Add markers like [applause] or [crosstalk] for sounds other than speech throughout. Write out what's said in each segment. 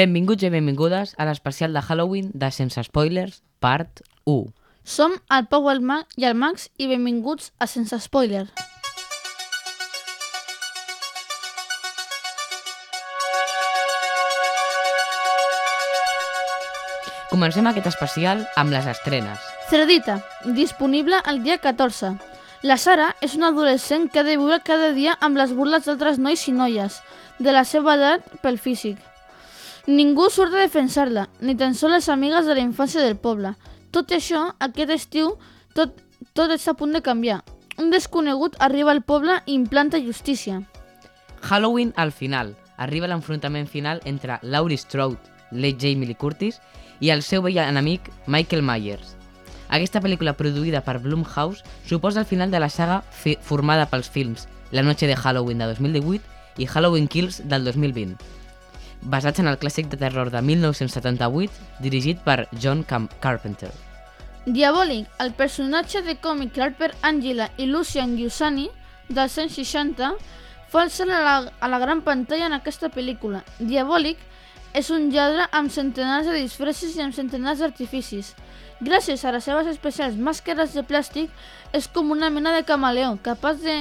Benvinguts i benvingudes a l'especial de Halloween de Sense Spoilers, part 1. Som el Pau el i el Max i benvinguts a Sense Spoiler. Comencem aquest especial amb les estrenes. Cerdita, disponible el dia 14. La Sara és una adolescent que ha de viure cada dia amb les burles d'altres nois i noies de la seva edat pel físic. Ningú surt a defensar-la, ni tan sols les amigues de la infància del poble. Tot això, aquest estiu, tot, tot està a punt de canviar. Un desconegut arriba al poble i implanta justícia. Halloween al final. Arriba l'enfrontament final entre Laurie Strode, Jamie Lee Curtis, i el seu vell enemic Michael Myers. Aquesta pel·lícula produïda per Blumhouse suposa el final de la saga formada pels films La noche de Halloween de 2018 i Halloween Kills del 2020, basats en el clàssic de terror de 1978 dirigit per John Cam Carpenter. Diabòlic, el personatge de còmic Harper Angela i Lucian Giussani dels anys 60 fa el salt a la, a la gran pantalla en aquesta pel·lícula. Diabòlic és un lladre amb centenars de disfresses i amb centenars d'artificis. Gràcies a les seves especials màscares de plàstic, és com una mena de camaleó, capaç de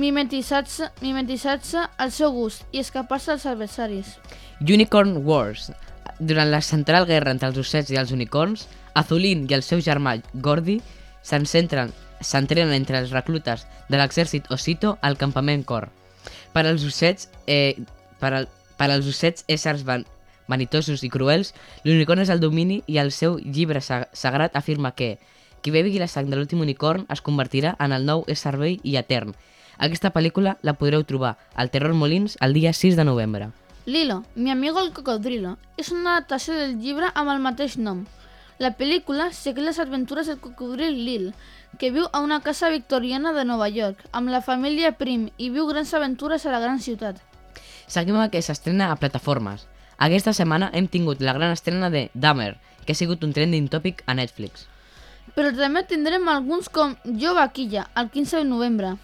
mimetitzar-se mimetitzar al seu gust i escapar-se als adversaris. Unicorn Wars. Durant la central guerra entre els ossets i els unicorns, Azulín i el seu germà s'encentren s'entrenen entre els reclutes de l'exèrcit Osito al campament Cor. Per als ossets, eh, per, al, per als ossets éssers van, vanitosos i cruels, l'unicorn és el domini i el seu llibre sa sagrat afirma que qui bevi la sang de l'últim unicorn es convertirà en el nou ésser vell i etern. Aquesta pel·lícula la podreu trobar al Terror Molins el dia 6 de novembre. Lilo, mi amigo el cocodrilo, és una adaptació del llibre amb el mateix nom. La pel·lícula segueix les aventures del cocodril Lil, que viu a una casa victoriana de Nova York, amb la família Prim i viu grans aventures a la gran ciutat. Seguim amb que s'estrena a plataformes. Aquesta setmana hem tingut la gran estrena de Dahmer, que ha sigut un trending topic a Netflix. Però també tindrem alguns com Jo Vaquilla, el 15 de novembre.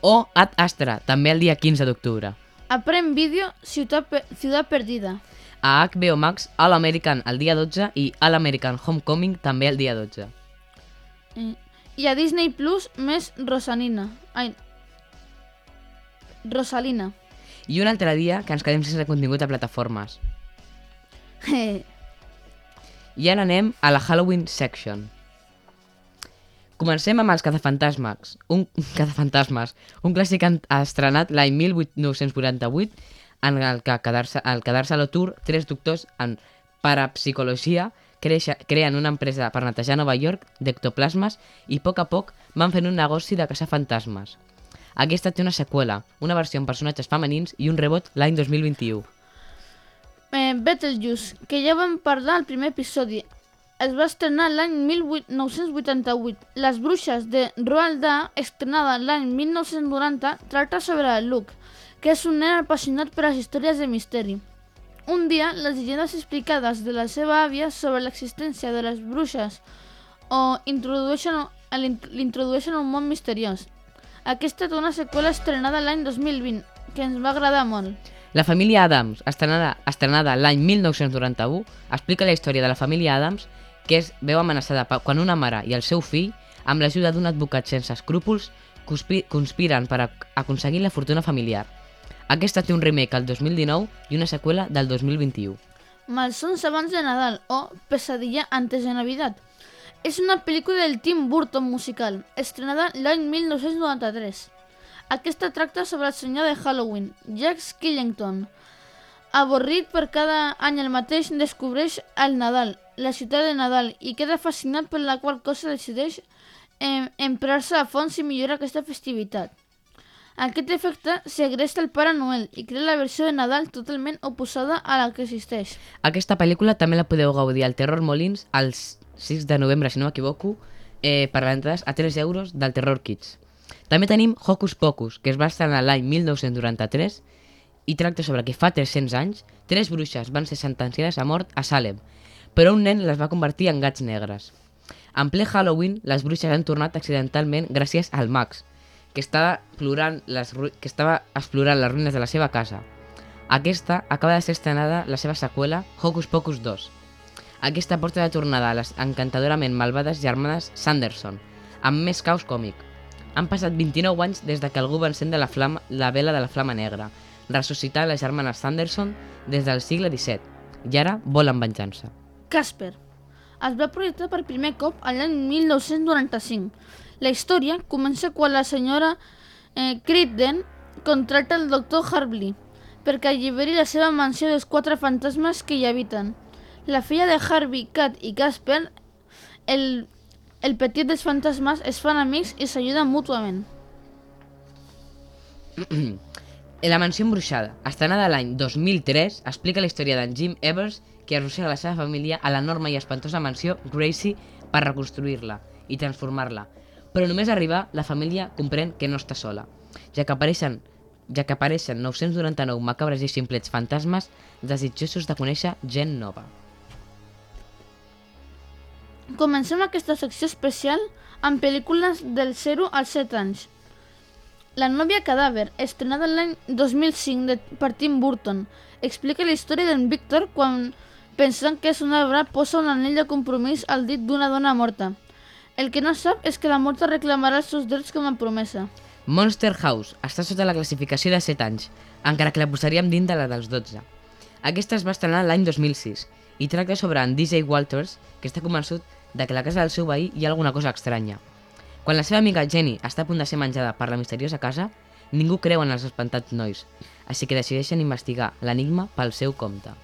O Ad Astra, també el dia 15 d'octubre. A Prime Video, Ciutat, Pe Ciutat Perdida. A HBO Max, All American el dia 12 i All American Homecoming també el dia 12. Eh, I a Disney Plus més Rosalina. Ai, Rosalina. I un altre dia que ens quedem sense contingut a plataformes. [laughs] I ara anem a la Halloween section. Comencem amb els cazafantasmes, un [laughs] cazafantasmes, un clàssic en- estrenat l'any 1948 en el que quedar-se al quedar-se a l'atur, tres doctors en parapsicologia creixa, creen una empresa per netejar Nova York d'ectoplasmes i a poc a poc van fent un negoci de caçar fantasmes. Aquesta té una seqüela, una versió amb personatges femenins i un rebot l'any 2021. Eh, Betelgeuse, que ja vam parlar al primer episodi. Es va estrenar l'any 1988. Les bruixes de Roald Dahl, estrenada l'any 1990, tracta sobre el Luke, que és un nen apassionat per les històries de misteri. Un dia, les llegendes explicades de la seva àvia sobre l'existència de les bruixes o introdueixen l'introdueixen a un món misteriós. Aquesta té una seqüela estrenada l'any 2020, que ens va agradar molt. La família Adams, estrenada, estrenada l'any 1991, explica la història de la família Adams que es veu amenaçada quan una mare i el seu fill, amb l'ajuda d'un advocat sense escrúpols, conspi- conspiren per ac aconseguir la fortuna familiar. Aquesta té un remake el 2019 i una seqüela del 2021. Malsons abans de Nadal o Pesadilla antes de Navidad. És una pel·lícula del Tim Burton musical, estrenada l'any 1993. Aquesta tracta sobre el senyor de Halloween, Jack Skellington. Avorrit per cada any el mateix, descobreix el Nadal, la ciutat de Nadal, i queda fascinat per la qual cosa decideix em emprar-se a fons i millorar aquesta festivitat. Aquest efecte segresta el Pare Noel i crea la versió de Nadal totalment oposada a la que existeix. Aquesta pel·lícula també la podeu gaudir al Terror Molins el 6 de novembre, si no m'equivoco, eh, per l'entrada a 3 euros del Terror Kids. També tenim Hocus Pocus, que es va estrenar l'any 1993 i tracta sobre que fa 300 anys tres bruixes van ser sentenciades a mort a Salem, però un nen les va convertir en gats negres. En ple Halloween, les bruixes han tornat accidentalment gràcies al Max, que estava, plorant les, que estava explorant les ruïnes de la seva casa. Aquesta acaba de ser estrenada la seva seqüela, Hocus Pocus 2. Aquesta porta de tornada a les encantadorament malvades germanes Sanderson, amb més caos còmic. Han passat 29 anys des de que algú va encendre la, flama, la vela de la flama negra, ressuscitar les germanes Sanderson des del segle XVII, i ara volen venjança. Casper. Es va projectar per primer cop a l'any 1995. La història comença quan la senyora eh, Crittenden contracta el doctor Hartley perquè alliberi la seva mansió dels quatre fantasmes que hi habiten. La filla de Harvey, Kat i Casper, el, el petit dels fantasmes, es fan amics i s'ajuden mútuament. La mansió embruixada, estrenada l'any 2003, explica la història d'en Jim Evers que arrossega la seva família a l'enorme i espantosa mansió Gracie per reconstruir-la i transformar-la. Però només arribar, la família comprèn que no està sola, ja que apareixen ja que apareixen 999 macabres i simplets fantasmes desitjosos de conèixer gent nova. Comencem aquesta secció especial amb pel·lícules del 0 als 7 anys. La nòvia cadàver, estrenada l'any 2005 de, per Tim Burton, explica la història d'en Víctor quan, pensant que és un arbre, posa un anell de compromís al dit d'una dona morta. El que no sap és que la morta reclamarà els seus drets com a promesa. Monster House està sota la classificació de 7 anys, encara que la posaríem dins de la dels 12. Aquesta es va estrenar l'any 2006 i tracta sobre en DJ Walters, que està convençut de que a la casa del seu veí hi ha alguna cosa estranya. Quan la seva amiga Jenny està a punt de ser menjada per la misteriosa casa, ningú creu en els espantats nois, així que decideixen investigar l'enigma pel seu compte.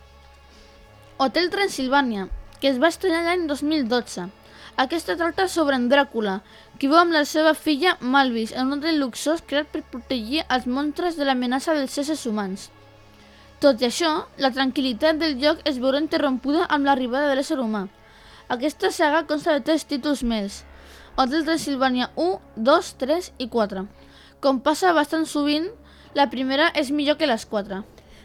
Hotel Transilvània, que es va estrenar l'any 2012. Aquesta tracta sobre en Dràcula, qui viu amb la seva filla Malvis en un hotel luxós creat per protegir els monstres de l'amenaça dels éssers humans. Tot i això, la tranquil·litat del lloc es veurà interrompuda amb l'arribada de l'ésser humà. Aquesta saga consta de tres títols més, Hotel Transilvània 1, 2, 3 i 4. Com passa bastant sovint, la primera és millor que les quatre.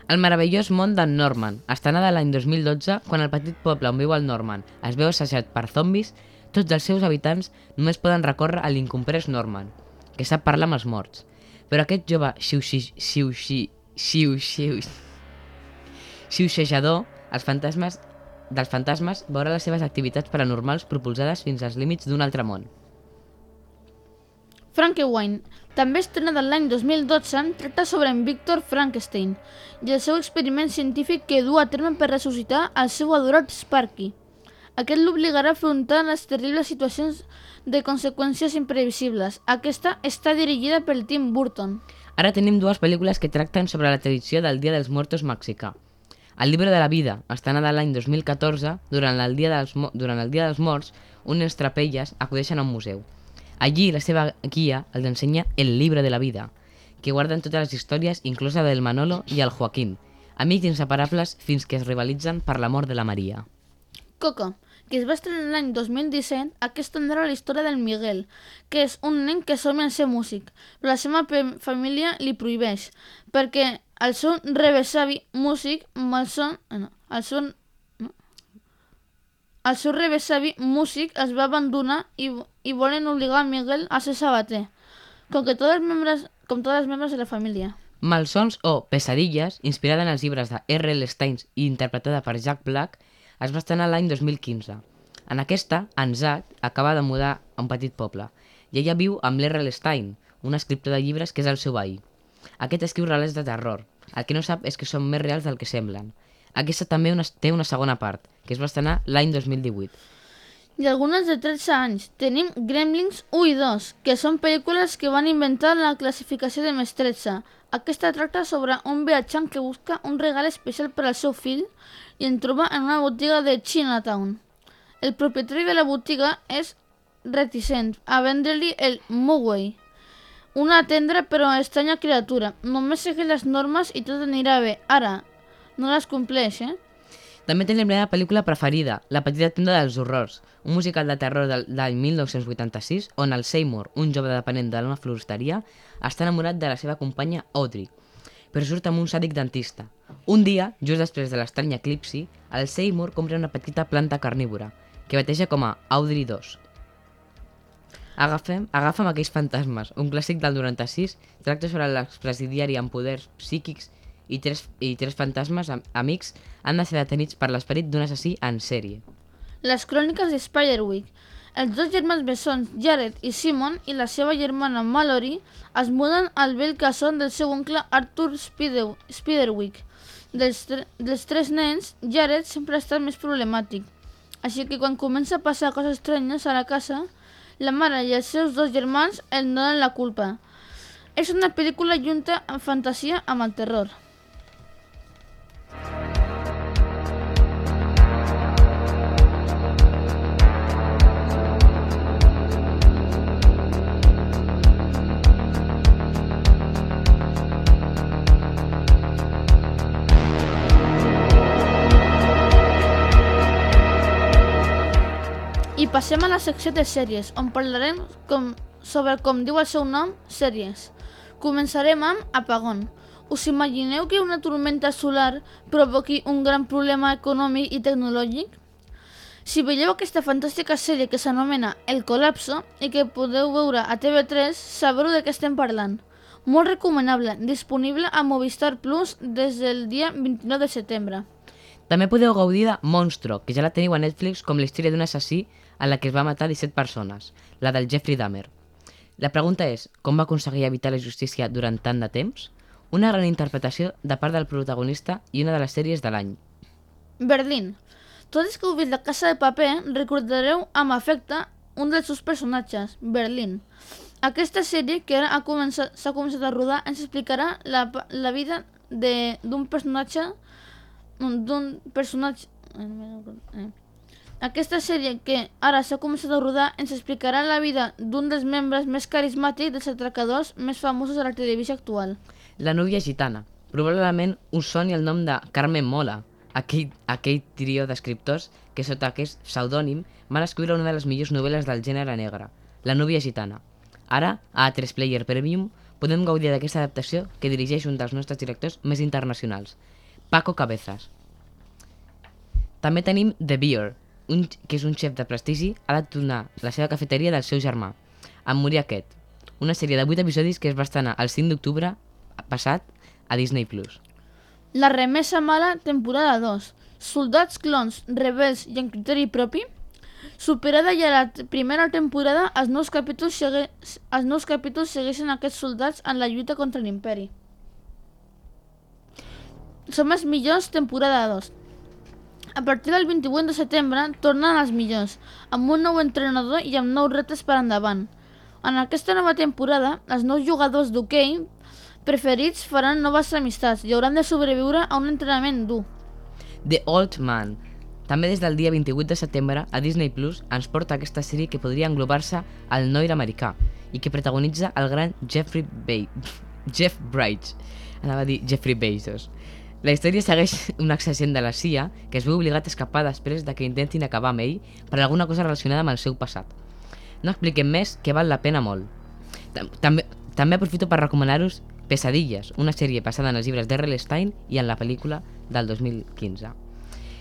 El meravellós món d'en Norman, estrenada l'any 2012, quan el petit poble on viu el Norman es veu assajat per zombis, tots els seus habitants només poden recórrer a l'incomprès Norman, que sap parlar amb els morts. Però aquest jove xiuxejador, els fantasmes dels fantasmes veurà les seves activitats paranormals propulsades fins als límits d'un altre món. Frankenwein, també estrenada l'any 2012, tracta sobre en Víctor Frankenstein i el seu experiment científic que du a terme per ressuscitar el seu adorat Sparky. Aquest l'obligarà a afrontar les terribles situacions de conseqüències imprevisibles. Aquesta està dirigida pel Tim Burton. Ara tenim dues pel·lícules que tracten sobre la tradició del Dia dels Muertos mexicà. El llibre de la vida, estrenada l'any 2014, durant el, dia dels, durant el Dia dels Morts, unes trapelles acudeixen a un museu. Allí la seva guia els ensenya el llibre de la vida, que guarden totes les històries, inclosa del Manolo i el Joaquín, amics inseparables fins que es rivalitzen per l'amor de la Maria. Coco, que es va estrenar l'any 2017, aquesta narra la història del Miguel, que és un nen que somia en ser músic, però la seva família li prohibeix, perquè el seu rebesavi músic malson... No, el seu no, el seu rebesavi músic es va abandonar i, i volen obligar a Miguel a ser sabater, com, que els membres, com tots els membres de la família. Malsons o Pesadilles, inspirada en els llibres de R.L. Steins i interpretada per Jack Black, es va estrenar l'any 2015. En aquesta, en Zack acaba de mudar a un petit poble i ella viu amb l'R.L. Stein, un escriptor de llibres que és el seu veí. Aquest escriu relats de terror. El que no sap és que són més reals del que semblen. Aquesta també una, té una segona part, que es va estrenar l'any 2018. I algunes de 13 anys. Tenim Gremlins 1 i 2, que són pel·lícules que van inventar la classificació de 13. Aquesta tracta sobre un viatjant que busca un regal especial per al seu fill i en troba en una botiga de Chinatown. El propietari de la botiga és reticent a vendre-li el Mugway, una tendra però estranya criatura. Només segueix les normes i tot anirà bé. Ara, no les compleix, eh? També tenim la meva pel·lícula preferida, La petita tenda dels horrors, un musical de terror de l'any 1986 on el Seymour, un jove dependent d'una floristeria, està enamorat de la seva companya Audrey, però surt amb un sàdic dentista. Un dia, just després de l'estrany eclipsi, el Seymour compra una petita planta carnívora, que bateja com a Audrey 2. Agafem, agafem aquells fantasmes, un clàssic del 96, tracta sobre l'expresidiari amb poders psíquics i tres, i tres fantasmes am amics han de ser detenits per l'esperit d'un assassí en sèrie. Les cròniques de Spiderwick. Els dos germans bessons, Jared i Simon, i la seva germana Mallory, es muden al vell casson del seu oncle Arthur Spider Spiderwick. Dels, tre dels tres nens, Jared sempre ha estat més problemàtic. Així que quan comença a passar coses estranyes a la casa, la mare i els seus dos germans el donen la culpa. És una pel·lícula junta amb fantasia amb el terror. Passem a la secció de sèries, on parlarem com, sobre, com diu el seu nom, sèries. Començarem amb Apagón. Us imagineu que una tormenta solar provoqui un gran problema econòmic i tecnològic? Si veieu aquesta fantàstica sèrie que s'anomena El Colapso i que podeu veure a TV3, sabreu de què estem parlant. Molt recomanable, disponible a Movistar Plus des del dia 29 de setembre. També podeu gaudir de Monstro, que ja la teniu a Netflix com la història d'un assassí en la que es va matar 17 persones, la del Jeffrey Dahmer. La pregunta és, com va aconseguir evitar la justícia durant tant de temps? Una gran interpretació de part del protagonista i una de les sèries de l'any. Berlín. Tots que heu vist la Casa de Paper recordareu amb afecte un dels seus personatges, Berlín. Aquesta sèrie, que ara s'ha començat, començat a rodar, ens explicarà la, la vida d'un personatge d'un personatge eh, aquesta sèrie, que ara s'ha començat a rodar, ens explicarà la vida d'un dels membres més carismàtics dels atracadors més famosos de la televisió actual. La núvia gitana. Probablement us soni el nom de Carmen Mola, aquell, aquell trio d'escriptors que sota aquest pseudònim van escriure una de les millors novel·les del gènere negre, La núvia gitana. Ara, a A3 Player Premium, podem gaudir d'aquesta adaptació que dirigeix un dels nostres directors més internacionals, Paco Cabezas. També tenim The Beer, un, que és un xef de prestigi, ha de tornar la seva cafeteria del seu germà, en morir aquest. Una sèrie de 8 episodis que es va estrenar el 5 d'octubre passat a Disney+. Plus. La remesa mala, temporada 2. Soldats clons, rebels i en criteri propi. Superada ja la primera temporada, els nous capítols, els nous capítols segueixen aquests soldats en la lluita contra l'imperi. Som els millors, temporada 2. A partir del 28 de setembre tornen els millors, amb un nou entrenador i amb nous reptes per endavant. En aquesta nova temporada, els nous jugadors d'hoquei preferits faran noves amistats i hauran de sobreviure a un entrenament dur. The Old Man. També des del dia 28 de setembre a Disney Plus ens porta aquesta sèrie que podria englobar-se al noir americà i que protagonitza el gran Jeffrey Be [laughs] Jeff Bridges. Anava a dir Jeffrey Bezos. La història segueix [laughs] un exagent de la CIA que es veu obligat a escapar després de que intentin acabar amb ell per alguna cosa relacionada amb el seu passat. No expliquem més que val la pena molt. També, també aprofito per recomanar-vos Pesadilles, una sèrie passada en els llibres d'R.L. Stein i en la pel·lícula del 2015.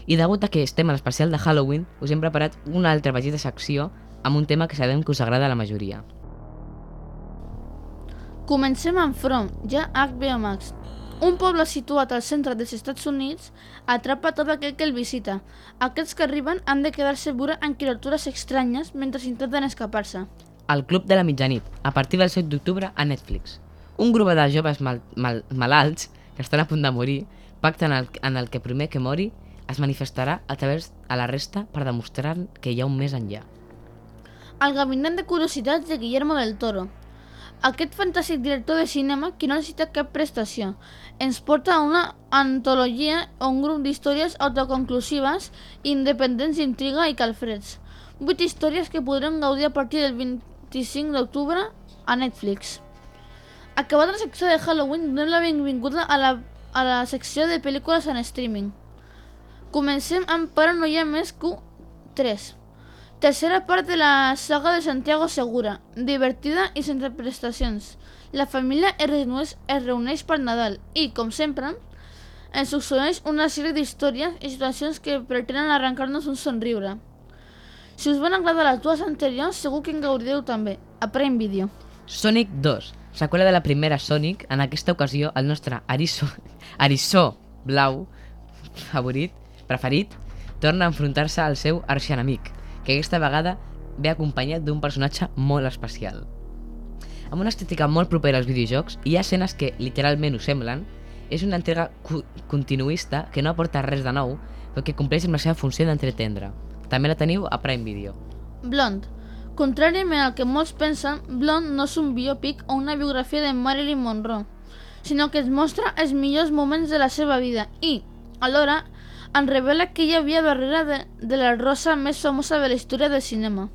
I degut a que estem a l'especial de Halloween, us hem preparat una altra petita secció amb un tema que sabem que us agrada a la majoria. Comencem amb From, ja HBO Max. Un poble situat al centre dels Estats Units atrapa tot aquell que el visita. Aquests que arriben han de quedar-se viure en criatures estranyes mentre intenten escapar-se. El Club de la Mitjanit, a partir del 7 d'octubre a Netflix. Un grup de joves mal, mal, malalts que estan a punt de morir pacten en el, en el que primer que mori es manifestarà a través a la resta per demostrar que hi ha un més enllà. El gabinet de curiositats de Guillermo del Toro. Aquest fantàstic director de cinema, que no necessita cap prestació, ens porta a una antologia o un grup d'històries autoconclusives, independents d'intriga i calfreds. Vuit històries que podrem gaudir a partir del 25 d'octubre a Netflix. Acabada la secció de Halloween, donem la benvinguda a la, a la secció de pel·lícules en streaming. Comencem amb Paranoia més Q3. Tercera part de la saga de Santiago Segura, divertida i sense prestacions. La família es reuneix, es reuneix per Nadal i, com sempre, ens succeeix una sèrie d'històries i situacions que pretenen arrencar-nos un somriure. Si us van agradar les dues anteriors, segur que en gaudireu també. A Prime Video. Sonic 2. seqüela de la primera Sonic, en aquesta ocasió el nostre Ariso, Arissó Blau favorit, preferit, torna a enfrontar-se al seu arxienemic, que aquesta vegada ve acompanyat d'un personatge molt especial. Amb una estètica molt propera als videojocs, hi ha escenes que literalment ho semblen, és una entrega cu- continuista que no aporta res de nou, però que compleix amb la seva funció d'entretendre. També la teniu a Prime Video. Blonde. Contràriament al que molts pensen, Blonde no és un biòpic o una biografia de Marilyn Monroe, sinó que ens mostra els millors moments de la seva vida i, alhora, ens revela que hi havia darrere de, de la rosa més famosa de la història del cinema.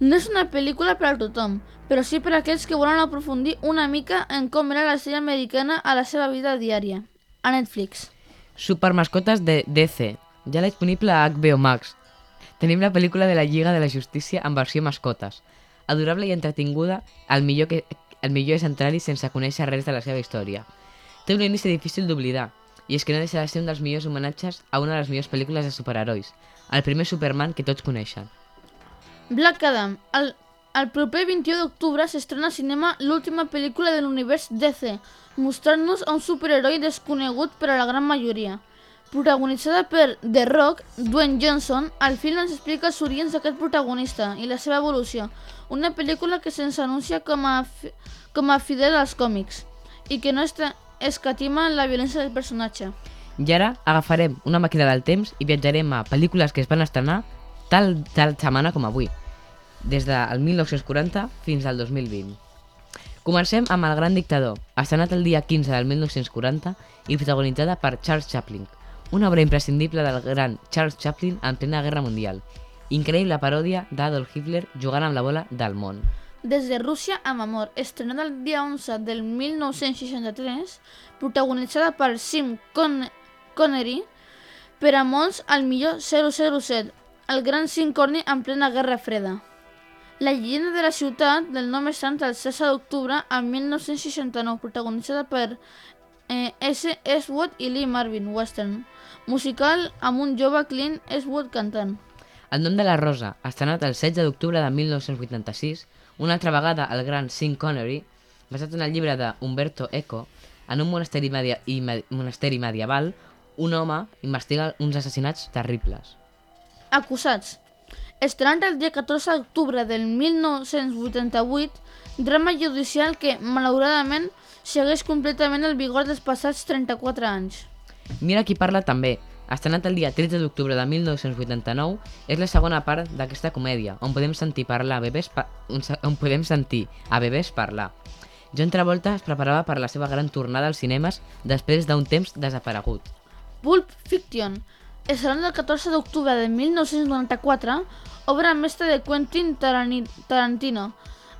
No és una pel·lícula per a tothom, però sí per a aquells que volen aprofundir una mica en com era la sèrie americana a la seva vida diària. A Netflix. Supermascotes de DC, ja disponible a HBO Max. Tenim la pel·lícula de la Lliga de la Justícia en versió mascotes. Adorable i entretinguda, el millor, que, el millor és entrar-hi sense conèixer res de la seva història. Té un inici difícil d'oblidar, i és que no deixa de ser un dels millors homenatges a una de les millors pel·lícules de superherois, el primer Superman que tots coneixen. Black Adam. El, el proper 21 d'octubre s'estrena al cinema l'última pel·lícula de l'univers DC, mostrant-nos a un superheroi desconegut per a la gran majoria. Protagonitzada per The Rock, Dwayne Johnson, el film ens explica els orígens d'aquest protagonista i la seva evolució. Una pel·lícula que se'ns anuncia com a, com a fidel als còmics i que no esta- escatima la violència del personatge. I ara agafarem una màquina del temps i viatjarem a pel·lícules que es van estrenar tal, tal setmana com avui, des del 1940 fins al 2020. Comencem amb El gran dictador, estrenat el dia 15 del 1940 i protagonitzada per Charles Chaplin, una obra imprescindible del gran Charles Chaplin en plena guerra mundial. Increïble paròdia d'Adolf Hitler jugant amb la bola del món. Des de Rússia amb amor, estrenada el dia 11 del 1963, protagonitzada per Sim Con Connery, per a molts el millor 007, el gran Sim Connery en plena Guerra Freda. La llegenda de la ciutat del nom és sant el 16 d'octubre a 1969, protagonitzada per eh, S. Eastwood i Lee Marvin, western, musical amb un jove Clint Eastwood cantant. El nom de la rosa, estrenat el 16 d'octubre de 1986, una altra vegada el gran Sean Connery, basat en el llibre de Umberto Eco, en un monasteri, media i me monasteri medieval, un home investiga uns assassinats terribles. Acusats. Estrenat el dia 14 d'octubre del 1988, drama judicial que, malauradament, segueix completament el vigor dels passats 34 anys. Mira qui parla també, estrenat el dia 13 d'octubre de 1989, és la segona part d'aquesta comèdia, on podem sentir parlar a bebès pa on, podem sentir a bebès parlar. John Travolta es preparava per la seva gran tornada als cinemes després d'un temps desaparegut. Pulp Fiction. Estrenat el 14 d'octubre de 1994, obra mestra de Quentin Tarantino.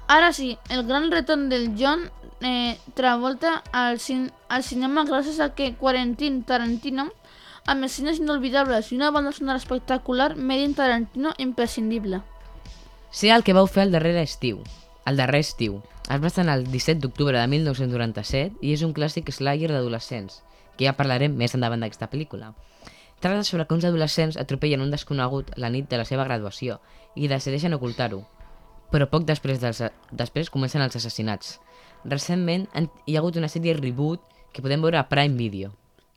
Ara sí, el gran retorn del John eh, Travolta al, cin al cinema gràcies a que Quentin Tarantino amb escenes inolvidables i una banda sonora espectacular, Made in Tarantino imprescindible. Sé el que vau fer el darrer estiu. El darrer estiu. Es va estrenar el 17 d'octubre de 1997 i és un clàssic slayer d'adolescents, que ja parlarem més endavant d'aquesta pel·lícula. Tracta sobre que uns adolescents atropellen un desconegut la nit de la seva graduació i decideixen ocultar-ho. Però poc després, dels, després comencen els assassinats. Recentment han- hi ha hagut una sèrie reboot que podem veure a Prime Video.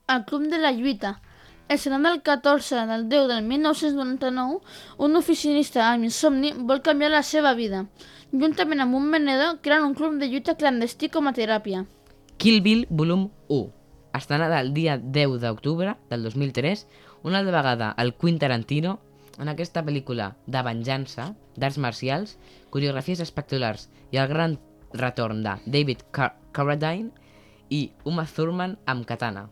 El Club de la Lluita. El 14 del 10 del 1999, un oficinista amb insomni vol canviar la seva vida. Juntament amb un venedor, creen un club de lluita clandestí com a teràpia. Kill Bill Volum 1, estrenada el dia 10 d'octubre del 2003, una altra vegada el Quentin Tarantino, en aquesta pel·lícula de venjança, d'arts marcials, coreografies espectaculars i el gran retorn de David Car Carradine i Uma Thurman amb katana.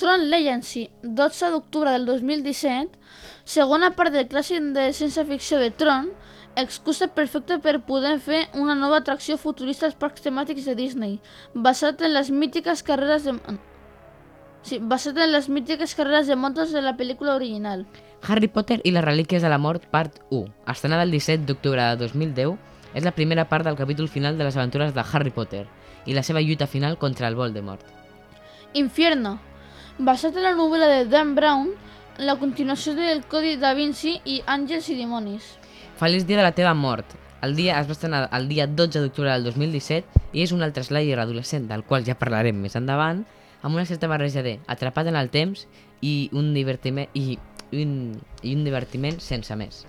Tron Legacy, 12 d'octubre del 2017, segona part del clàssic de ciència-ficció de Tron, excusa perfecta per poder fer una nova atracció futurista als parcs temàtics de Disney, basat en les mítiques carreres de... Sí, basat en les mítiques carreres de motos de la pel·lícula original. Harry Potter i les relíquies de la mort, part 1, estrenada el 17 d'octubre de 2010, és la primera part del capítol final de les aventures de Harry Potter i la seva lluita final contra el Voldemort. Infierno, basat en la novel·la de Dan Brown, la continuació del Codi da Vinci i Àngels i Dimonis. Feliç dia de la teva mort, el dia es va estrenar el dia 12 d'octubre del 2017 i és un altre slayer adolescent, del qual ja parlarem més endavant, amb una certa barreja de atrapat en el temps i un divertiment, i, un, i un divertiment sense més.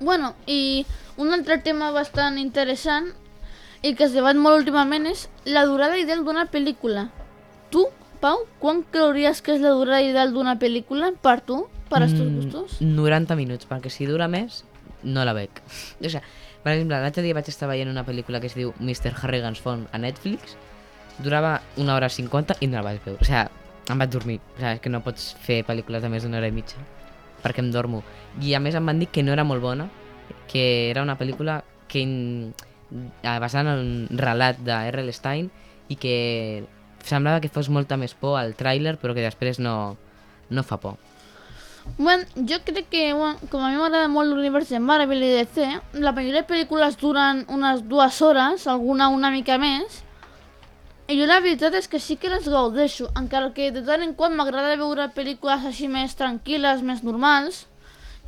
Bueno, i un altre tema bastant interessant i que es debat molt últimament és la durada ideal d'una pel·lícula. Tu, Pau, quan creuries que és la durada ideal d'una pel·lícula per tu, per als teus gustos? Mm, 90 minuts, perquè si dura més, no la veig. O sigui, per exemple, l'altre dia vaig estar veient una pel·lícula que es diu Mr. Harrigan's Phone a Netflix, durava una hora 50 i no la vaig veure. O sigui, em vaig dormir. O sigui, és que no pots fer pel·lícules de més d'una hora i mitja, perquè em dormo. I a més em van dir que no era molt bona, que era una pel·lícula que basada en un relat de R.L. Stein i que semblava que fos molta més por al tràiler, però que després no, no fa por. Bueno, jo crec que, bueno, com a mi m'agrada molt l'univers de Marvel i DC, la majoria de pel·lícules duren unes dues hores, alguna una mica més, i jo la veritat és que sí que les gaudeixo, encara que de tant en quant m'agrada veure pel·lícules així més tranquil·les, més normals,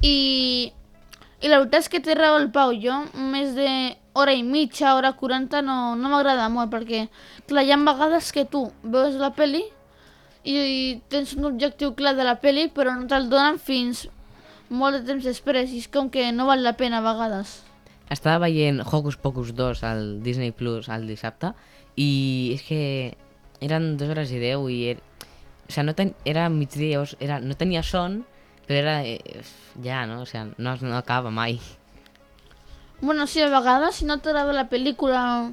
i, i la veritat és que té raó el Pau, jo més de hora i mitja, hora 40 no, no m'agrada molt, perquè clar, hi ha vegades que tu veus la peli i tens un objectiu clar de la peli, però no te'l donen fins molt de temps després, i és com que no val la pena a vegades. Estava veient Hocus Pocus 2 al Disney Plus el dissabte i és que eren dues hores i deu i era, o sigui, no ten, era migdia, sigui, era, no tenia son, però era eh, ja, no? O sigui, no, no acaba mai. Bueno, sí, a vegades, si no t'agrada la pel·lícula,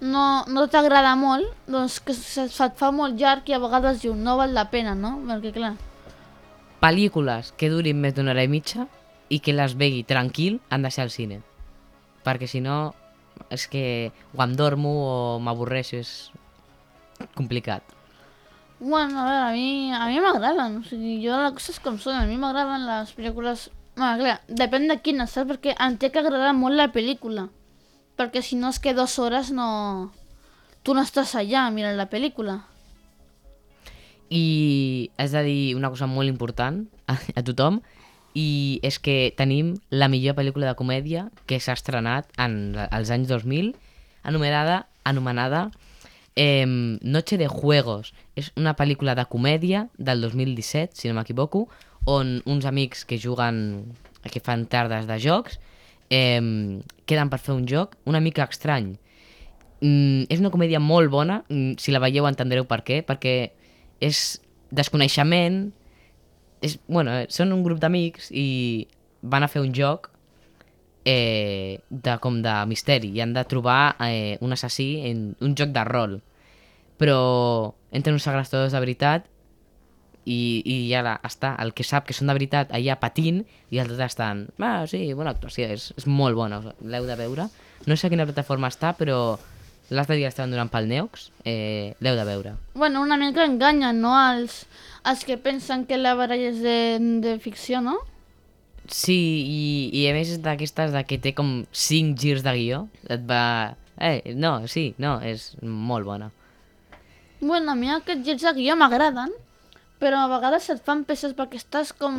no, no t'agrada molt, doncs que se, se't fa molt llarg i a vegades diu, no val la pena, no? Perquè, clar, Pel·lícules que durin més d'una hora i mitja i que les vegui tranquil han de ser al cine. Perquè si no, és que o em dormo o m'avorreixo, és complicat. Bueno, a veure, a mi, a mi m'agraden, o sigui, jo les coses com són, a mi m'agraden les pel·lícules... Bueno, clar, depèn de quines, saps? Perquè em té que agradar molt la pel·lícula. Perquè si no és que dues hores no... Tu no estàs allà mirant la pel·lícula. I has de dir una cosa molt important a, a tothom i és que tenim la millor pel·lícula de comèdia que s'ha estrenat en als anys 2000 anomenada, anomenada eh, Noche de Juegos. És una pel·lícula de comèdia del 2017, si no m'equivoco, on uns amics que juguen, que fan tardes de jocs, eh, queden per fer un joc una mica estrany. Mm, és una comèdia molt bona, mm, si la veieu entendreu per què, perquè és desconeixement, és, bueno, són un grup d'amics i van a fer un joc eh, de, com de misteri i han de trobar eh, un assassí en un joc de rol. Però entren uns segrestadors de veritat i, i ja la, està, el que sap que són de veritat allà patint i els altres estan, ah, sí, bona actuació, és, és molt bona, l'heu de veure. No sé a quina plataforma està, però l'altre dia estaven donant pel Neox, eh, l'heu de veure. Bueno, una mica enganyen, no? Els, els que pensen que la baralla és de, de ficció, no? Sí, i, i a més és d'aquestes de que té com 5 girs de guió, et va... Eh, no, sí, no, és molt bona. Bueno, a mi aquests girs de guió m'agraden, però a vegades et fan peces perquè estàs com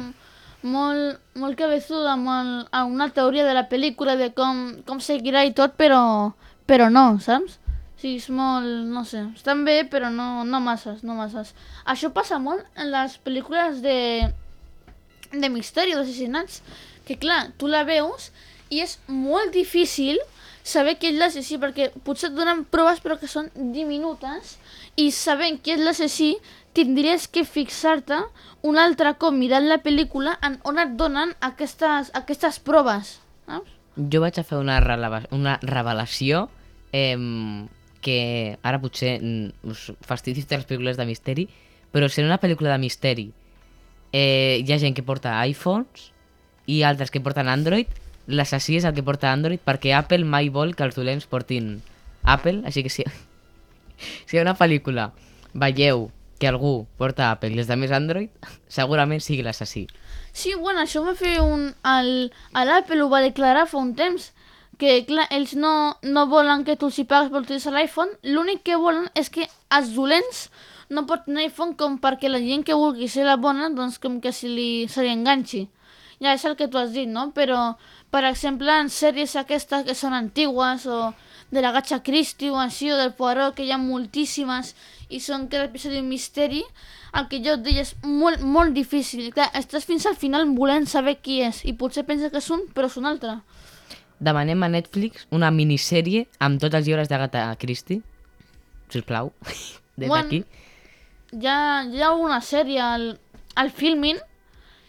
molt, molt cabeçuda amb, amb una teoria de la pel·lícula de com, com seguirà i tot, però, però no, saps? Sí, és molt, no sé, estan bé, però no, no masses, no masses. Això passa molt en les pel·lícules de, de misteri, d'assassinats, que clar, tu la veus i és molt difícil saber qui és l'assassí, perquè potser et donen proves però que són diminutes i sabent qui és l'assassí tindries que fixar-te un altre cop mirant la pel·lícula en on et donen aquestes, aquestes proves. Saps? Jo vaig a fer una, una revelació eh, que ara potser mm, us fastidi de les pel·lícules de misteri, però en una pel·lícula de misteri eh, hi ha gent que porta iPhones i altres que porten Android, l'assassí és el que porta Android perquè Apple mai vol que els dolents portin Apple, així que si, [laughs] si hi ha una pel·lícula veieu que algú porta Apple i els més Android, segurament sigui l'assassí. Sí, bueno, això va fer un... L'Apple ho va declarar fa un temps, que clar, ells no, no volen que tu els hi pagues per utilitzar l'iPhone, l'únic que volen és que els dolents no portin iPhone com perquè la gent que vulgui ser la bona, doncs com que se li, se li enganxi. Ja és el que tu has dit, no? Però, per exemple, en sèries aquestes que són antigues o de la Gatcha Christie o així, o del Poirot, que hi ha moltíssimes i són cada episodi un misteri, el que jo et deia és molt, molt difícil. Clar, estàs fins al final volent saber qui és i potser penses que és un, però és un altre. Demanem a Netflix una minissèrie amb tots els llibres d'Agatha Christie. Sisplau, [laughs] des Bueno, d'aquí. Hi ha, hi ha una sèrie al, al Filmin,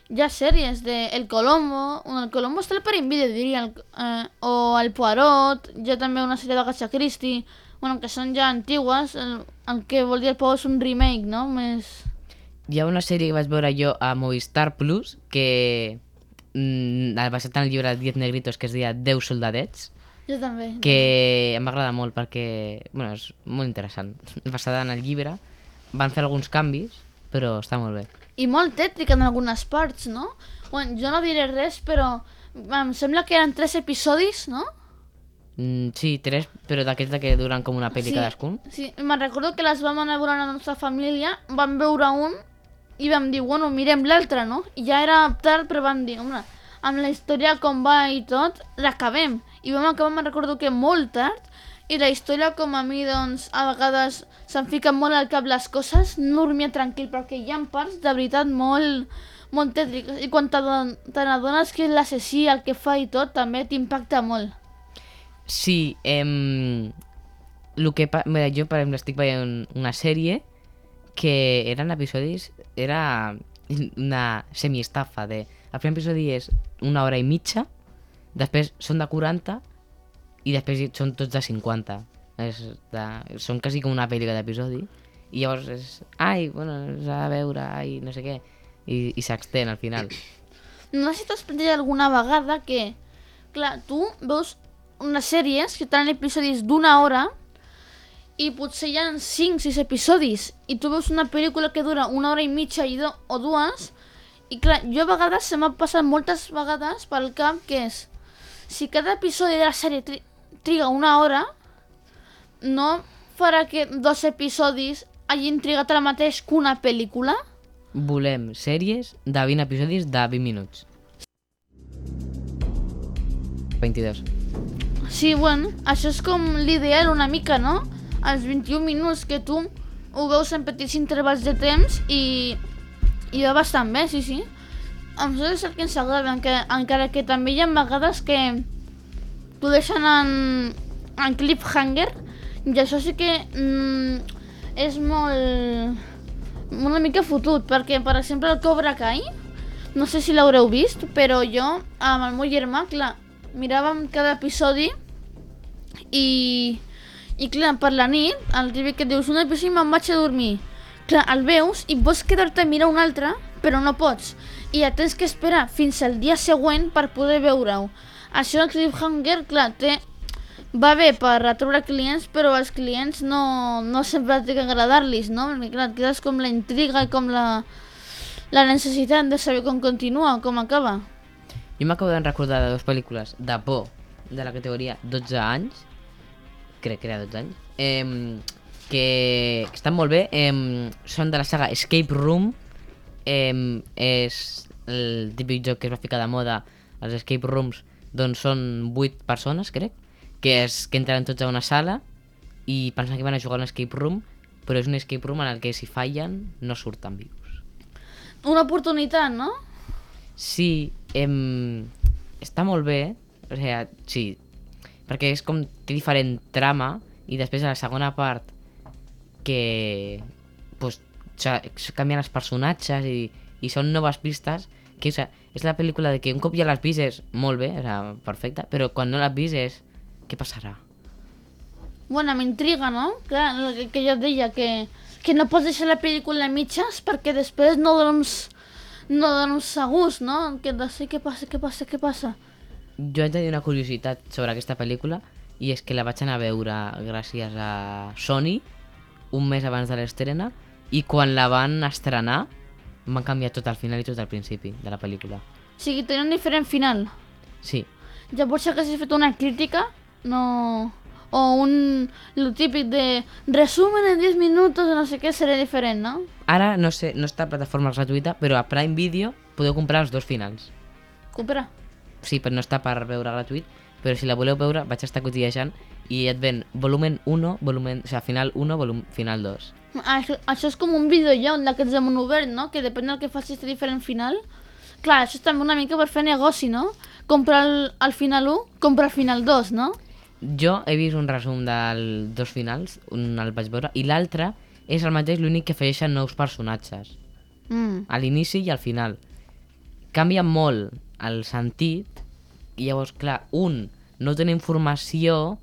hi ha sèries de El Colombo, El Colombo està al Prime Video, diria, el, eh, o El Poirot, ha també una sèrie d'Agatha Christie, bueno, que són ja antigues, el, el que vol dir el Poirot és un remake, no? Més... Hi ha una sèrie que vaig veure jo a Movistar Plus que mm, basat en el llibre de 10 negritos que es deia 10 soldadets Jo també. que em va agradar molt perquè bueno, és molt interessant. Basada en el llibre van fer alguns canvis però està molt bé I molt tètrica en algunes parts, no? Bueno, jo no diré res, però em sembla que eren tres episodis, no? mm, sí, tres, però d'aquests que duren com una pel·li Sí. cadascun Sí, me'n recordo que les vam anar a veure a la nostra família, vam veure un i vam dir, bueno, mirem l'altre, no? I ja era tard, però vam dir, home, amb la història com va i tot, l'acabem. I vam acabar, me'n recordo que molt tard, i la història com a mi, doncs, a vegades se'm fiquen molt al cap les coses, no dormia tranquil, perquè hi ha parts de veritat molt, molt tètriques. I quan te n'adones que és l'assassí, el que fa i tot, també t'impacta molt. Sí, em, el que. Mira, jo, per exemple, estic veient una sèrie que eren episodis... Era una semiestafa de... El primer episodi és una hora i mitja, després són de 40 i després són tots de 50. És de... Són quasi com una pel·li cada episodi. I llavors és... Ai, bueno, s'ha de veure, ai, no sé què. I, i s'extén al final. No sé si t'has plantejat alguna vegada que, clar, tu veus unes sèries que tenen episodis d'una hora i potser hi ha 5-6 episodis i tu veus una pel·lícula que dura una hora i mitja i do, o dues i clar, jo a vegades se m'ha passat moltes vegades pel cap que és si cada episodi de la sèrie triga una hora no farà que dos episodis hagin trigat el mateix que una pel·lícula? Volem sèries de 20 episodis de 20 minuts. 22. Sí, bueno, això és com l'ideal una mica, no? Els 21 minuts que tu ho veus en petits intervals de temps i, i va bastant bé, sí, sí. A nosaltres el que ens agrada, encara, encara que també hi ha vegades que t'ho deixen en, en cliffhanger i això sí que mm, és molt... una mica fotut, perquè, per exemple, el Cobra Kai, no sé si l'haureu vist, però jo, amb el meu germà, clar, miràvem cada episodi i, i clar, per la nit, el típic que dius un episodi me'n vaig a dormir. Clar, el veus i vols quedar-te a mirar un altre, però no pots. I ja tens que esperar fins al dia següent per poder veure-ho. Això el cliffhanger, clar, té... Va bé per atraure clients, però als clients no, no sempre té que agradar-los, no? Perquè clar, quedes com la intriga i com la, la necessitat de saber com continua com acaba. Jo m'acabo de recordar de dues pel·lícules de por de la categoria 12 anys, crec que era 12 anys, eh, que estan molt bé, eh, són de la saga Escape Room, eh, és el típic joc que es va ficar de moda, els Escape Rooms, doncs són 8 persones, crec, que, és, que entren tots a una sala i pensen que van a jugar a un escape room, però és un escape room en el que si fallen no surten vius. Una oportunitat, no? Sí, em, està molt bé, o sigui, sí, perquè és com, té diferent trama, i després a la segona part, que, pues, canvien els personatges i, i són noves pistes, que, o sigui, és la pel·lícula de que un cop ja l'has vist és molt bé, o perfecta, però quan no l'has vist és, què passarà? Bueno, m'intriga, no? El que, que jo deia, que, que no pots deixar la pel·lícula a mitges perquè després no dorms, no dorms segurs, no? Que de ser què passa, què passa, què passa. Jo haig de dir una curiositat sobre aquesta pel·lícula i és que la vaig anar a veure gràcies a Sony un mes abans de l'estrena i quan la van estrenar van canviar tot el final i tot el principi de la pel·lícula. O sigui, tenia un diferent final. Sí, Llavors, si haguessis fet una crítica, no... O un... Lo típic de resumen en 10 minutos o no sé què, seria diferent, no? ara no sé, no està a plataforma gratuïta, però a Prime Video podeu comprar els dos finals. comprar. Sí, però no està per veure gratuït, però si la voleu veure vaig estar cotillejant i et ven volumen 1, volumen, o sigui, final 1, volum, final 2. Ah, Això, això és com un videojoc d'aquests de món obert, no? Que depèn del que facis té diferent final. Clar, això és també una mica per fer negoci, no? Comprar el, el final 1, comprar el final 2, no? Jo he vist un resum dels dos finals, un el vaig veure, i l'altre és el mateix, l'únic que afegeixen nous personatges, Mm. a l'inici i al final. Canvia molt el sentit, i llavors, clar, un no té informació,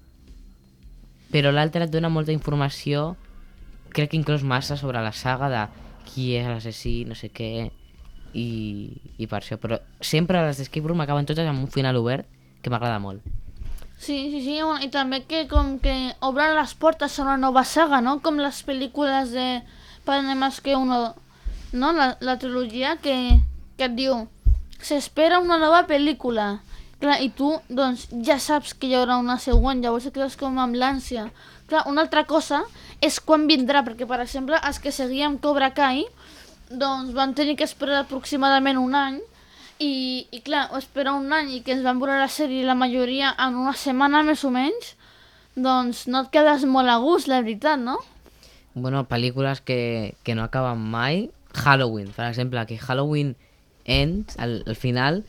però l'altre et dona molta informació, crec que inclús massa sobre la saga de qui és l'assassí, no sé què, i, i per això. Però sempre les d'Escape Room acaben totes amb un final obert que m'agrada molt. Sí, sí, sí, i també que com que obren les portes a una nova saga, no? Com les pel·lícules de Padre Más que uno, no? La, la trilogia que, que et diu s'espera una nova pel·lícula. Clar, i tu, doncs, ja saps que hi haurà una següent, llavors et quedes com amb l'ànsia. Clar, una altra cosa és quan vindrà, perquè, per exemple, els que seguíem Cobra Kai, doncs van tenir que esperar aproximadament un any i, i clar, esperar un any i que ens van veure la sèrie la majoria en una setmana més o menys, doncs no et quedes molt a gust, la veritat, no? Bueno, pel·lícules que, que no acaben mai. Halloween, per exemple, que Halloween Ends, al, al final,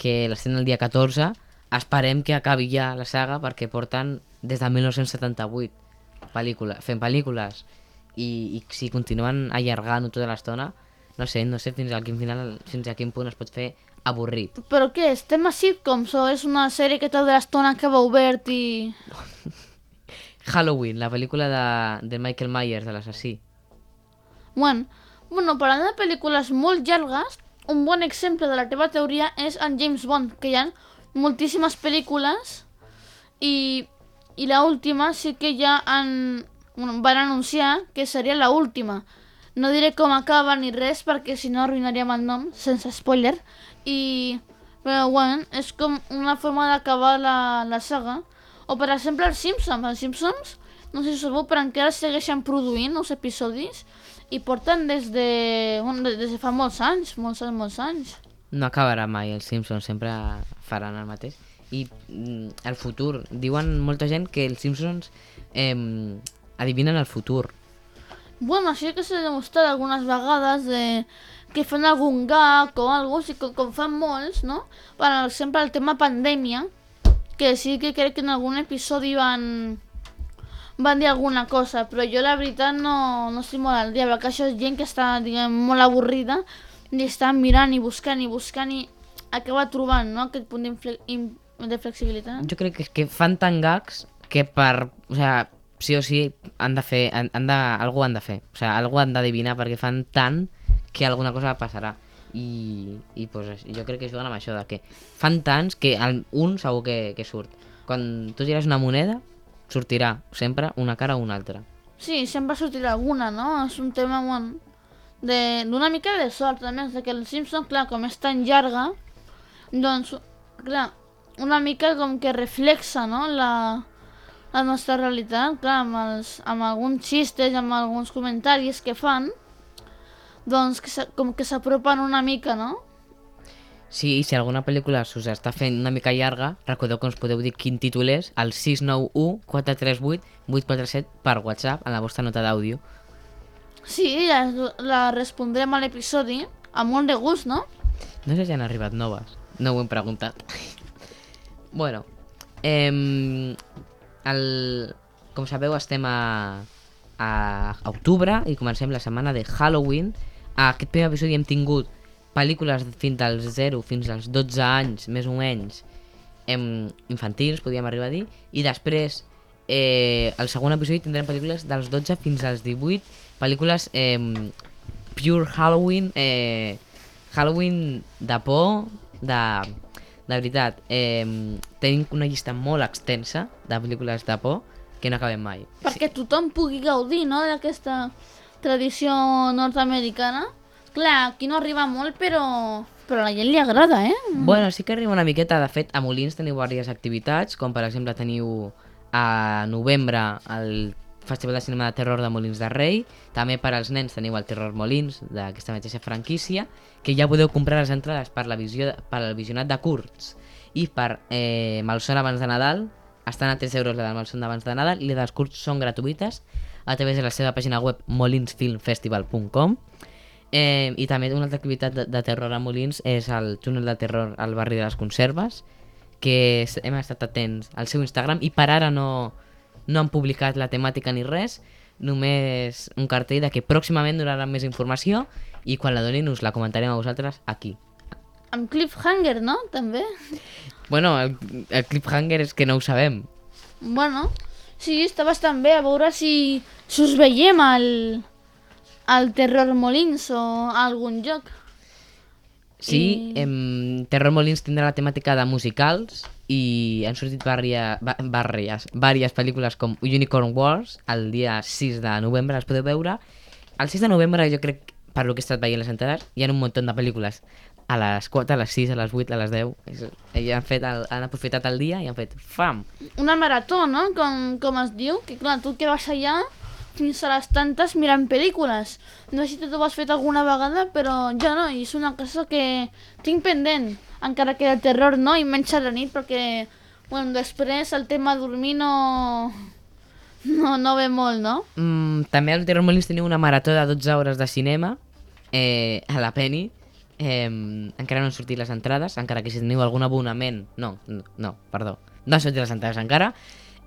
que l'estem el dia 14, esperem que acabi ja la saga perquè porten des de 1978 pel·lícula, fent pel·lícules i, i si continuen allargant-ho tota l'estona, no sé, no sé fins a quin final, fins a quin punt es pot fer avorrit. Però què és? Tema sitcoms o és una sèrie que tota l'estona acaba obert i... [laughs] Halloween, la pel·lícula de, de Michael Myers, de l'assassí. Bueno, bueno, parlant de pel·lícules molt llargues, un bon exemple de la teva teoria és en James Bond, que hi ha moltíssimes pel·lícules i, i la última sí que ja han, van anunciar que seria la última. No diré com acaba ni res perquè si no arruïnaríem el nom, sense spoiler. I, però bueno, és com una forma d'acabar la, la saga. O per exemple els Simpsons. Els Simpsons, no sé si sabeu, però encara segueixen produint els episodis i porten des de, bueno, des de fa molts anys, molts anys, molts anys. No acabarà mai, els Simpsons sempre faran el mateix. I mm, el futur, diuen molta gent que els Simpsons eh, adivinen el futur. Bueno, això que s'ha demostrat algunes vegades de que fan algun gag o algo, així com, com fan molts, no? Per exemple, el tema pandèmia, que sí que crec que en algun episodi van van dir alguna cosa, però jo la veritat no, no estic molt al dia, perquè això és gent que està, diguem, molt avorrida i està mirant i buscant i buscant i acaba trobant, no?, aquest punt de flexibilitat. Jo crec que, que fan tan gags que per... O sea, sí o sí han de fer... Han, han de, algú han de fer. O sea, algú han d'adivinar perquè fan tant que alguna cosa passarà. I, i pues, jo crec que juguen amb això, de que fan tants que el, un segur que, que surt. Quan tu gires una moneda, sortirà sempre una cara o una altra. Sí, sempre sortirà alguna, no? És un tema de- d'una mica de sort, a més, que el Simpson, clar, com és tan llarga, doncs, clar, una mica com que reflexa, no?, la, la nostra realitat, clar, amb, els, amb alguns xistes, amb alguns comentaris que fan, doncs, que, com que s'apropen una mica, no? Sí, i si alguna pel·lícula s'us està fent una mica llarga, recordeu que ens podeu dir quin títol és al 691 438 847 per WhatsApp en la vostra nota d'àudio. Sí, la, la respondrem a l'episodi amb molt de gust, no? No sé si han arribat noves. No ho hem preguntat. [laughs] bueno, eh, el, com sabeu estem a, a octubre i comencem la setmana de Halloween. A aquest primer episodi hem tingut pel·lícules fins als 0 fins als 12 anys, més o menys, em, infantils, podríem arribar a dir, i després, eh, al segon episodi tindrem pel·lícules dels 12 fins als 18, pel·lícules eh, pure Halloween, eh, Halloween de por, de, de veritat. Eh, tenim una llista molt extensa de pel·lícules de por que no acabem mai. perquè tothom pugui gaudir no, d'aquesta tradició nord-americana. Clar, aquí no arriba molt, però, però a la gent li agrada, eh? Bueno, sí que arriba una miqueta. De fet, a Molins teniu diverses activitats, com per exemple teniu a novembre el Festival de Cinema de Terror de Molins de Rei. També per als nens teniu el Terror Molins, d'aquesta mateixa franquícia, que ja podeu comprar les entrades per, la visió, per al visionat de curts. I per eh, Malson abans de Nadal, estan a 3 euros la del Malson d'abans de Nadal i les dels curts són gratuïtes a través de la seva pàgina web molinsfilmfestival.com eh, i també una altra activitat de, de terror a Molins és el túnel de terror al barri de les Conserves que hem estat atents al seu Instagram i per ara no, no han publicat la temàtica ni res només un cartell de que pròximament donaran més informació i quan la donin us la comentarem a vosaltres aquí Amb cliffhanger, no? També. Bueno, el, el cliffhanger és que no ho sabem Bueno, sí, està bastant bé. A veure si, si us veiem al, al Terror Molins o a algun lloc. Sí, I- em, Terror Molins tindrà la temàtica de musicals i han sortit ba, barries, diverses pel·lícules com Unicorn Wars el dia 6 de novembre, les podeu veure. El 6 de novembre jo crec, per lo que he estat veient les entrades, hi ha un munt de pel·lícules a les 4, a les 6, a les 8, a les 10. És, ells han, fet el, han aprofitat el dia i han fet fam. Una marató, no? Com, com es diu, que clar, tu que vas allà fins a les tantes mirant pel·lícules. No sé si tu ho has fet alguna vegada, però jo no, i és una cosa que tinc pendent, encara que el terror no, i menys a la nit, perquè, bueno, després el tema dormir no... No, no ve molt, no? Mm, també al Terror Molins teniu una marató de 12 hores de cinema eh, a la Penny. Eh, encara no han sortit les entrades, encara que si teniu algun abonament... No, no, perdó. No han sortit les entrades encara.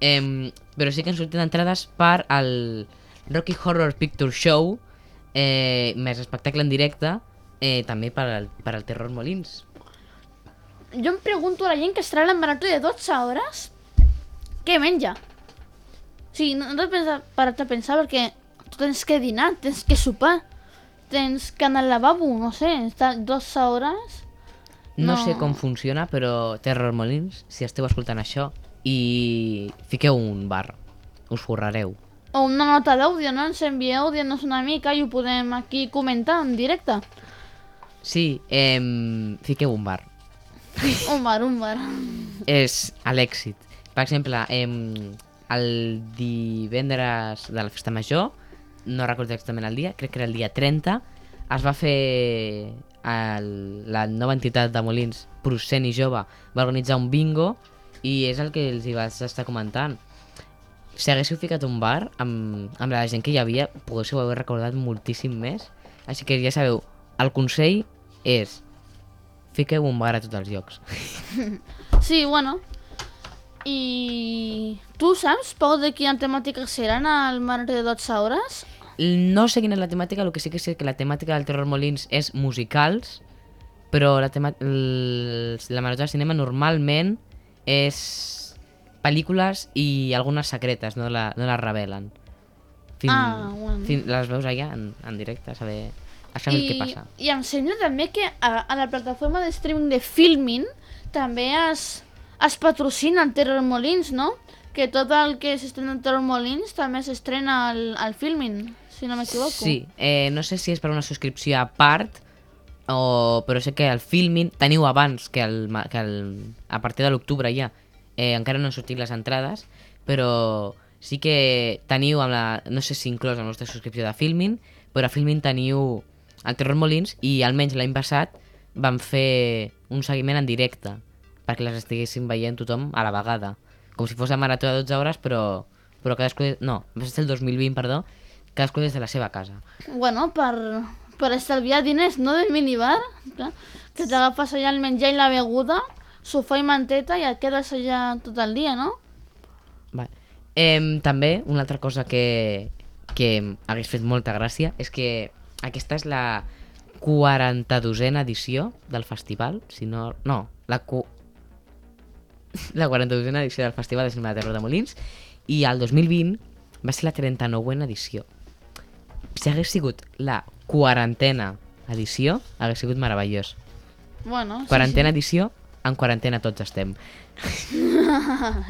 Eh, però sí que han sortit entrades per al Rocky Horror Picture Show, eh, més espectacle en directe, eh, també per al, per al Terror Molins. Jo em pregunto a la gent que estarà a la marató de 12 hores, què menja? Sigui, no, no t'has parat a pensar perquè tu tens que dinar, tens que sopar, tens que anar al lavabo, no sé, estar 12 hores... No, No. sé com funciona, però Terror Molins, si esteu escoltant això, i fiqueu un bar, us forrareu. O una nota d'àudio, no? Ens envieu, dient-nos una mica i ho podem aquí comentar en directe. Sí, eh, fiqueu un bar. [laughs] Un bar, un bar. És a l'èxit. Per exemple, eh, el divendres de la festa major, no recordo exactament el dia, crec que era el dia 30, es va fer el, la nova entitat de Molins, Procent i Jove, va organitzar un bingo i és el que els hi vaig estar comentant. Si haguéssiu ficat un bar amb, amb la gent que hi havia, poguéssiu haver recordat moltíssim més. Així que ja sabeu, el consell és fiqueu un bar a tots els llocs. [laughs] Sí, bueno. I... Tu saps, Pau, de quina temàtica seran al marató de 12 hores? No sé quina és la temàtica, el que sí que sé que la temàtica del Terror Molins és musicals, però la, tema la marató de cinema normalment és pel·lícules i algunes secretes, no, la, no les revelen. Fin, Ah, bueno. fin, les veus allà en, en directe, a saber, a saber què passa. I em sembla també que a, a la plataforma de streaming de Filmin també es, es patrocina el Terror Molins, no? Que tot el que s'estrena al Terror Molins també s'estrena al, al Filmin, si no m'equivoco. Sí, eh, no sé si és per una subscripció a part, o, però sé que el filming teniu abans que, el, que el, a partir de l'octubre ja. Eh, encara no han sortit les entrades, però sí que teniu amb la, no sé si inclòs la nostra subscripció de filming, però a filming teniu el Terror Molins i almenys l'any passat van fer un seguiment en directe perquè les estiguessin veient tothom a la vegada. Com si fos la marató de 12 hores, però, però cadascú... No, va ser el 2020, perdó, cadascú des de la seva casa. Bueno, per, per estalviar diners, no del minibar, clar, que t'agafes allà el menjar i la beguda, sofà i manteta i et quedes allà tot el dia, no? Vale. Em, també, una altra cosa que, que hagués fet molta gràcia és que aquesta és la 42a edició del festival, si no... No, la, cu... [laughs] la 42a edició del Festival de Cinema de Terror de Molins i el 2020 va ser la 39a edició. Si hagués sigut la quarantena edició, hagués sigut meravellós. Bueno, sí, Quarantena edició, en quarantena tots estem.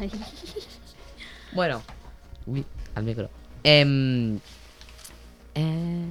Ai. Bueno, ui, al micro. Em, eh,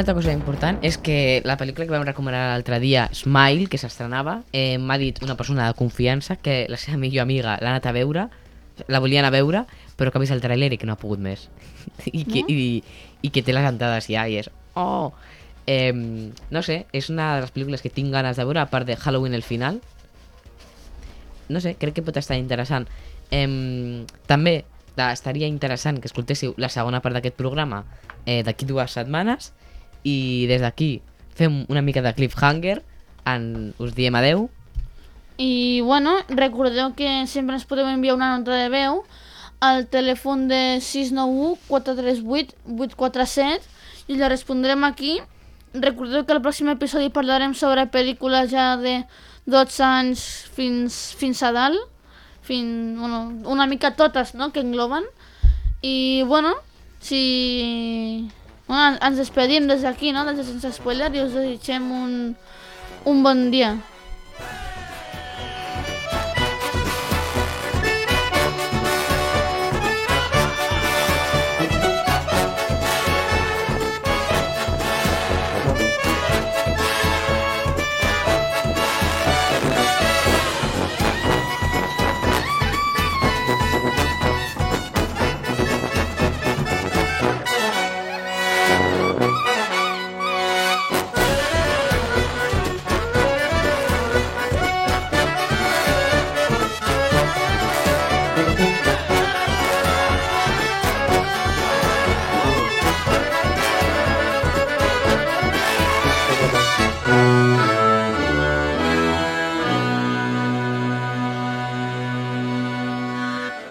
una altra cosa important és que la pel·lícula que vam recomanar l'altre dia, Smile, que s'estrenava, eh, m'ha dit una persona de confiança que la seva millor amiga l'ha anat a veure, la volia anar a veure, però que ha vist el tràiler i que no ha pogut més. [laughs] I que, No? i, I que té les entrades ja i és... Oh! Eh, no sé, és una de les pel·lícules que tinc ganes de veure, a part de Halloween el final. No sé, crec que pot estar interessant. Eh, també estaria interessant que escoltéssiu la segona part d'aquest programa eh, d'aquí dues setmanes i des d'aquí fem una mica de cliffhanger en, us diem adeu I bueno, recordeu que sempre ens podeu enviar una nota de veu al telèfon de 691 438 847 i la respondrem aquí. Recordeu que al pròxim episodi parlarem sobre pel·lícules ja de 12 anys fins, fins a dalt. Fin, bueno, una mica totes, no?, que engloben. I, bueno, si... Bueno, ens despedim des d'aquí, no?, des de Sense Spoiler i us desitgem un, un bon dia.